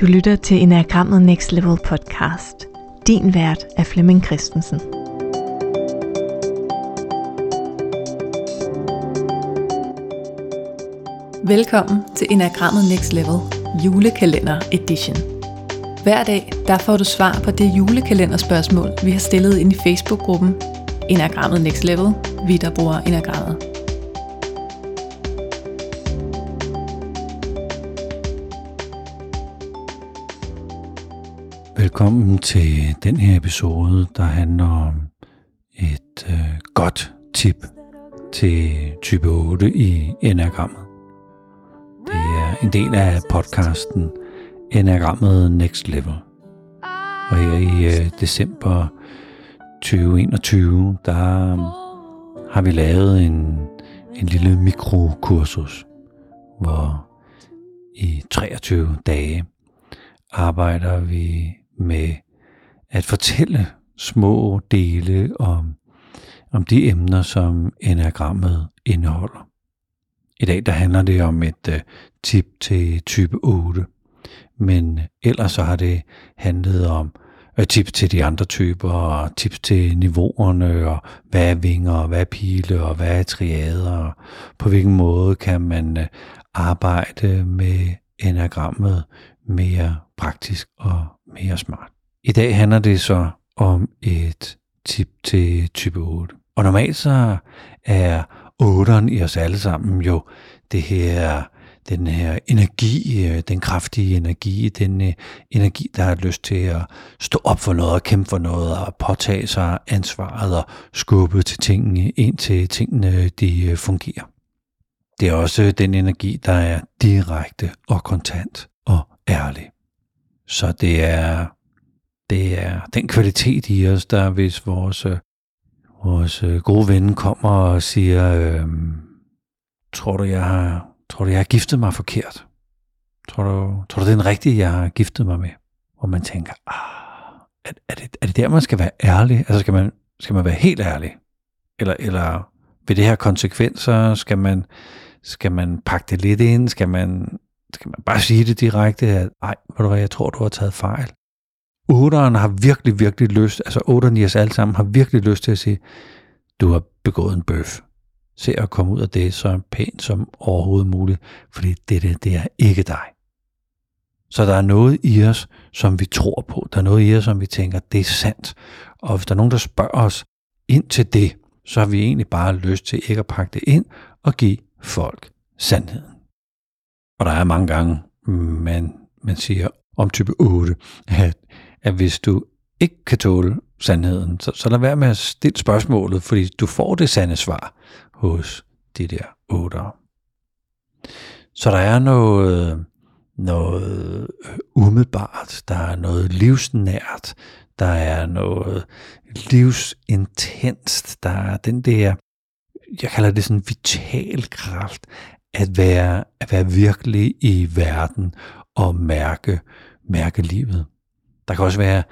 Du lytter til Enagrammet Next Level podcast. Din vært er Flemming Christensen. Velkommen til Enagrammet Next Level julekalender edition. Hver dag der får du svar på det julekalenderspørgsmål, vi har stillet ind i Facebook-gruppen Enagrammet Next Level, vi der bruger Enagrammet. Velkommen til den her episode, der handler om et øh, godt tip til type 8 i Enagrammet. Det er en del af podcasten Enagrammet Next Level. Og her i øh, december 2021, der øh, har vi lavet en, en lille mikrokursus, hvor i 23 dage arbejder vi med at fortælle små dele om, om de emner, som enagrammet indeholder. I dag der handler det om et uh, tip til type 8, men ellers så har det handlet om øh, uh, tips til de andre typer, og tips til niveauerne, og hvad er vinger, og hvad er pile, og hvad er triader, og på hvilken måde kan man uh, arbejde med enagrammet mere praktisk og mere smart. I dag handler det så om et tip til type 8. Og normalt så er 8'eren i os alle sammen jo det her, den her energi, øh, den kraftige energi, den øh, energi, der har lyst til at stå op for noget og kæmpe for noget og påtage sig ansvaret og skubbe til tingene, indtil tingene de øh, fungerer. Det er også den energi, der er direkte og kontant ærlig. Så det er, det er den kvalitet i os, der hvis vores, øh, vores øh, gode ven kommer og siger, øh, tror du, jeg har, tror du, jeg har giftet mig forkert? Tror du, tror du, det er den rigtige, jeg har giftet mig med? Hvor man tænker, ah, er, er, det, er det der, man skal være ærlig? Altså skal man, skal man være helt ærlig? Eller, eller ved det her konsekvenser, skal man, skal man pakke det lidt ind? Skal man, skal man bare sige det direkte, at ej, ved du hvad, jeg tror, du har taget fejl. Otteren har virkelig, virkelig lyst, altså otteren i os alle sammen har virkelig lyst til at sige, du har begået en bøf. Se at komme ud af det så pænt som overhovedet muligt, fordi det, det, det er ikke dig. Så der er noget i os, som vi tror på. Der er noget i os, som vi tænker, det er sandt. Og hvis der er nogen, der spørger os ind til det, så har vi egentlig bare lyst til ikke at pakke det ind og give folk sandheden. Og der er mange gange, man, man siger om type 8, at, at hvis du ikke kan tåle sandheden, så, så lad være med at stille spørgsmålet, fordi du får det sande svar hos de der 8'ere. Så der er noget, noget øh, umiddelbart, der er noget livsnært, der er noget livsintenst, der er den der, jeg kalder det sådan vital kraft, at være, at være virkelig i verden og mærke, mærke livet. Der kan også være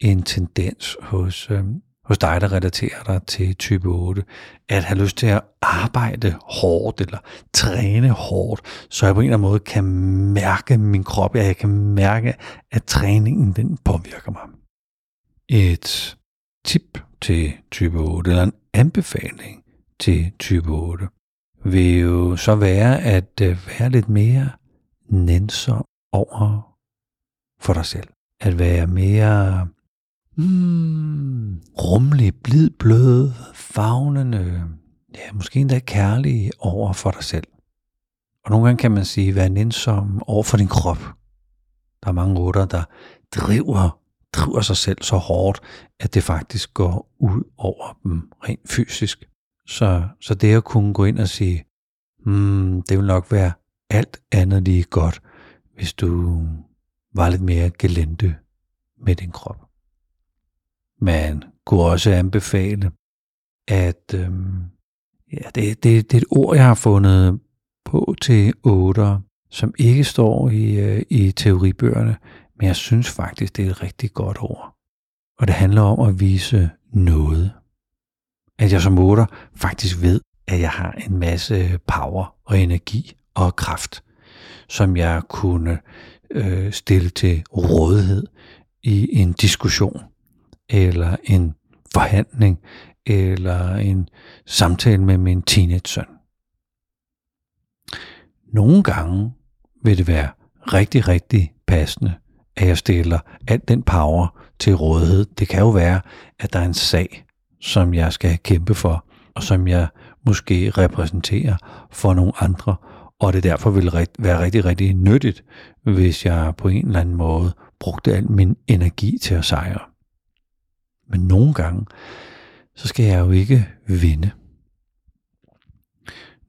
en tendens hos, øh, hos dig, der relaterer dig til type 8, at have lyst til at arbejde hårdt eller træne hårdt, så jeg på en eller anden måde kan mærke min krop, ja, jeg kan mærke, at træningen den påvirker mig. Et tip til type 8, eller en anbefaling til type 8, vil jo så være at øh, være lidt mere nænsom over for dig selv. At være mere mm, rummelig, blid, blød, fagnende, ja, måske endda kærlig over for dig selv. Og nogle gange kan man sige, vær nænsom over for din krop. Der er mange otter, der driver, driver sig selv så hårdt, at det faktisk går ud over dem rent fysisk. Så, så det at kunne gå ind og sige, mm, det vil nok være alt andet lige godt, hvis du var lidt mere gelente med din krop. Man kunne også anbefale, at øhm, ja, det, det, det er et ord, jeg har fundet på til 8, som ikke står i, øh, i teoribøgerne, men jeg synes faktisk, det er et rigtig godt ord. Og det handler om at vise noget at jeg som 8 faktisk ved, at jeg har en masse power og energi og kraft, som jeg kunne øh, stille til rådighed i en diskussion, eller en forhandling, eller en samtale med min teenage-søn. Nogle gange vil det være rigtig, rigtig passende, at jeg stiller al den power til rådighed. Det kan jo være, at der er en sag, som jeg skal kæmpe for, og som jeg måske repræsenterer for nogle andre, og det derfor vil være rigtig, rigtig nyttigt, hvis jeg på en eller anden måde brugte al min energi til at sejre. Men nogle gange, så skal jeg jo ikke vinde.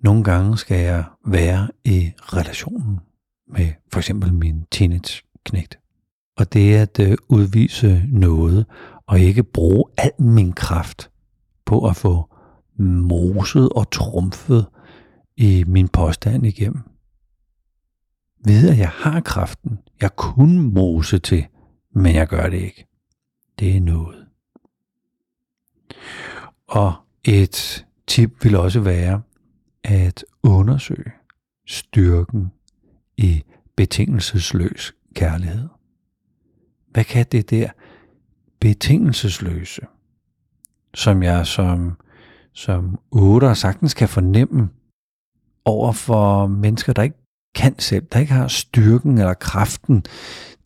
Nogle gange skal jeg være i relationen med for eksempel min teenage-knægt. Og det at øh, udvise noget, og ikke bruge al min kraft på at få moset og trumfet i min påstand igennem. Ved at jeg har kraften, jeg kunne mose til, men jeg gør det ikke. Det er noget. Og et tip vil også være at undersøge styrken i betingelsesløs kærlighed. Hvad kan det der betingelsesløse, som jeg som, som otter sagtens kan fornemme over for mennesker, der ikke kan selv, der ikke har styrken eller kraften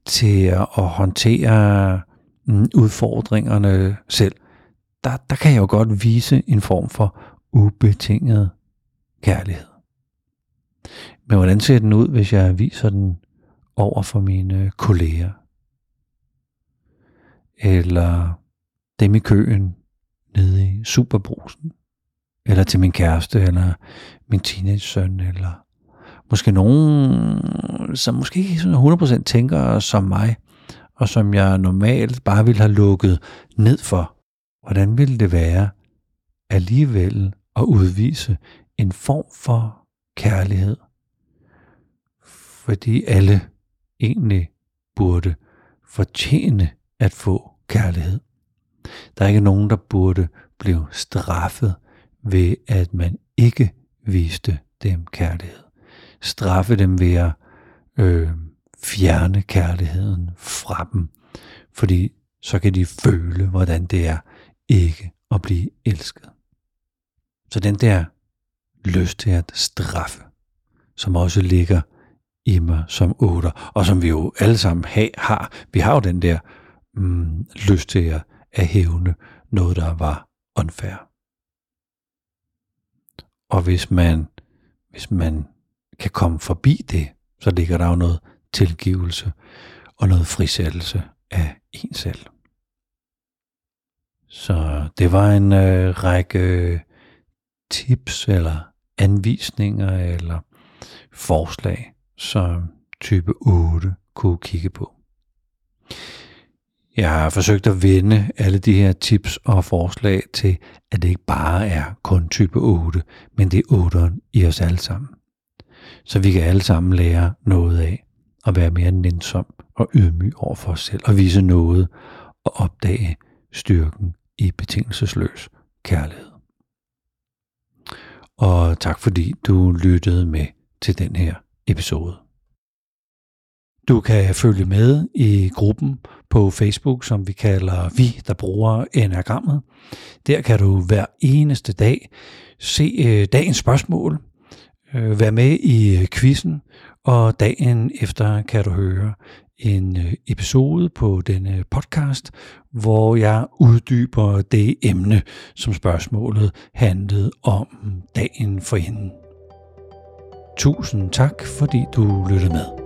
til at håndtere mm, udfordringerne selv, der, der kan jeg jo godt vise en form for ubetinget kærlighed. Men hvordan ser den ud, hvis jeg viser den over for mine kolleger? Eller dem i køen nede i superbrusen? Eller til min kæreste, eller min teenage-søn, eller måske nogen, som måske ikke 100% tænker som mig, og som jeg normalt bare ville have lukket ned for. Hvordan ville det være alligevel at udvise en form for kærlighed? Fordi alle egentlig burde fortjene at få kærlighed. Der er ikke nogen, der burde blive straffet ved, at man ikke viste dem kærlighed. Straffe dem ved at øh, fjerne kærligheden fra dem, fordi så kan de føle, hvordan det er ikke at blive elsket. Så den der lyst til at straffe, som også ligger i mig som otter, og som vi jo alle sammen har. Vi har jo den der mm, lyst til at, at hævne noget, der var unfair. Og hvis man, hvis man kan komme forbi det, så ligger der jo noget tilgivelse og noget frisættelse af en selv. Så det var en øh, række tips eller anvisninger eller forslag, som type 8 kunne kigge på. Jeg har forsøgt at vende alle de her tips og forslag til, at det ikke bare er kun type 8, men det er 8'eren i os alle sammen. Så vi kan alle sammen lære noget af at være mere nænsom og ydmyg over for os selv og vise noget og opdage styrken i betingelsesløs kærlighed. Og tak fordi du lyttede med til den her episode. Du kan følge med i gruppen på Facebook, som vi kalder Vi, der bruger enagrammet. Der kan du hver eneste dag se øh, dagens spørgsmål, øh, være med i øh, quizzen, og dagen efter kan du høre en øh, episode på denne øh, podcast, hvor jeg uddyber det emne, som spørgsmålet handlede om dagen for hende. Tusind tak, fordi du lyttede med.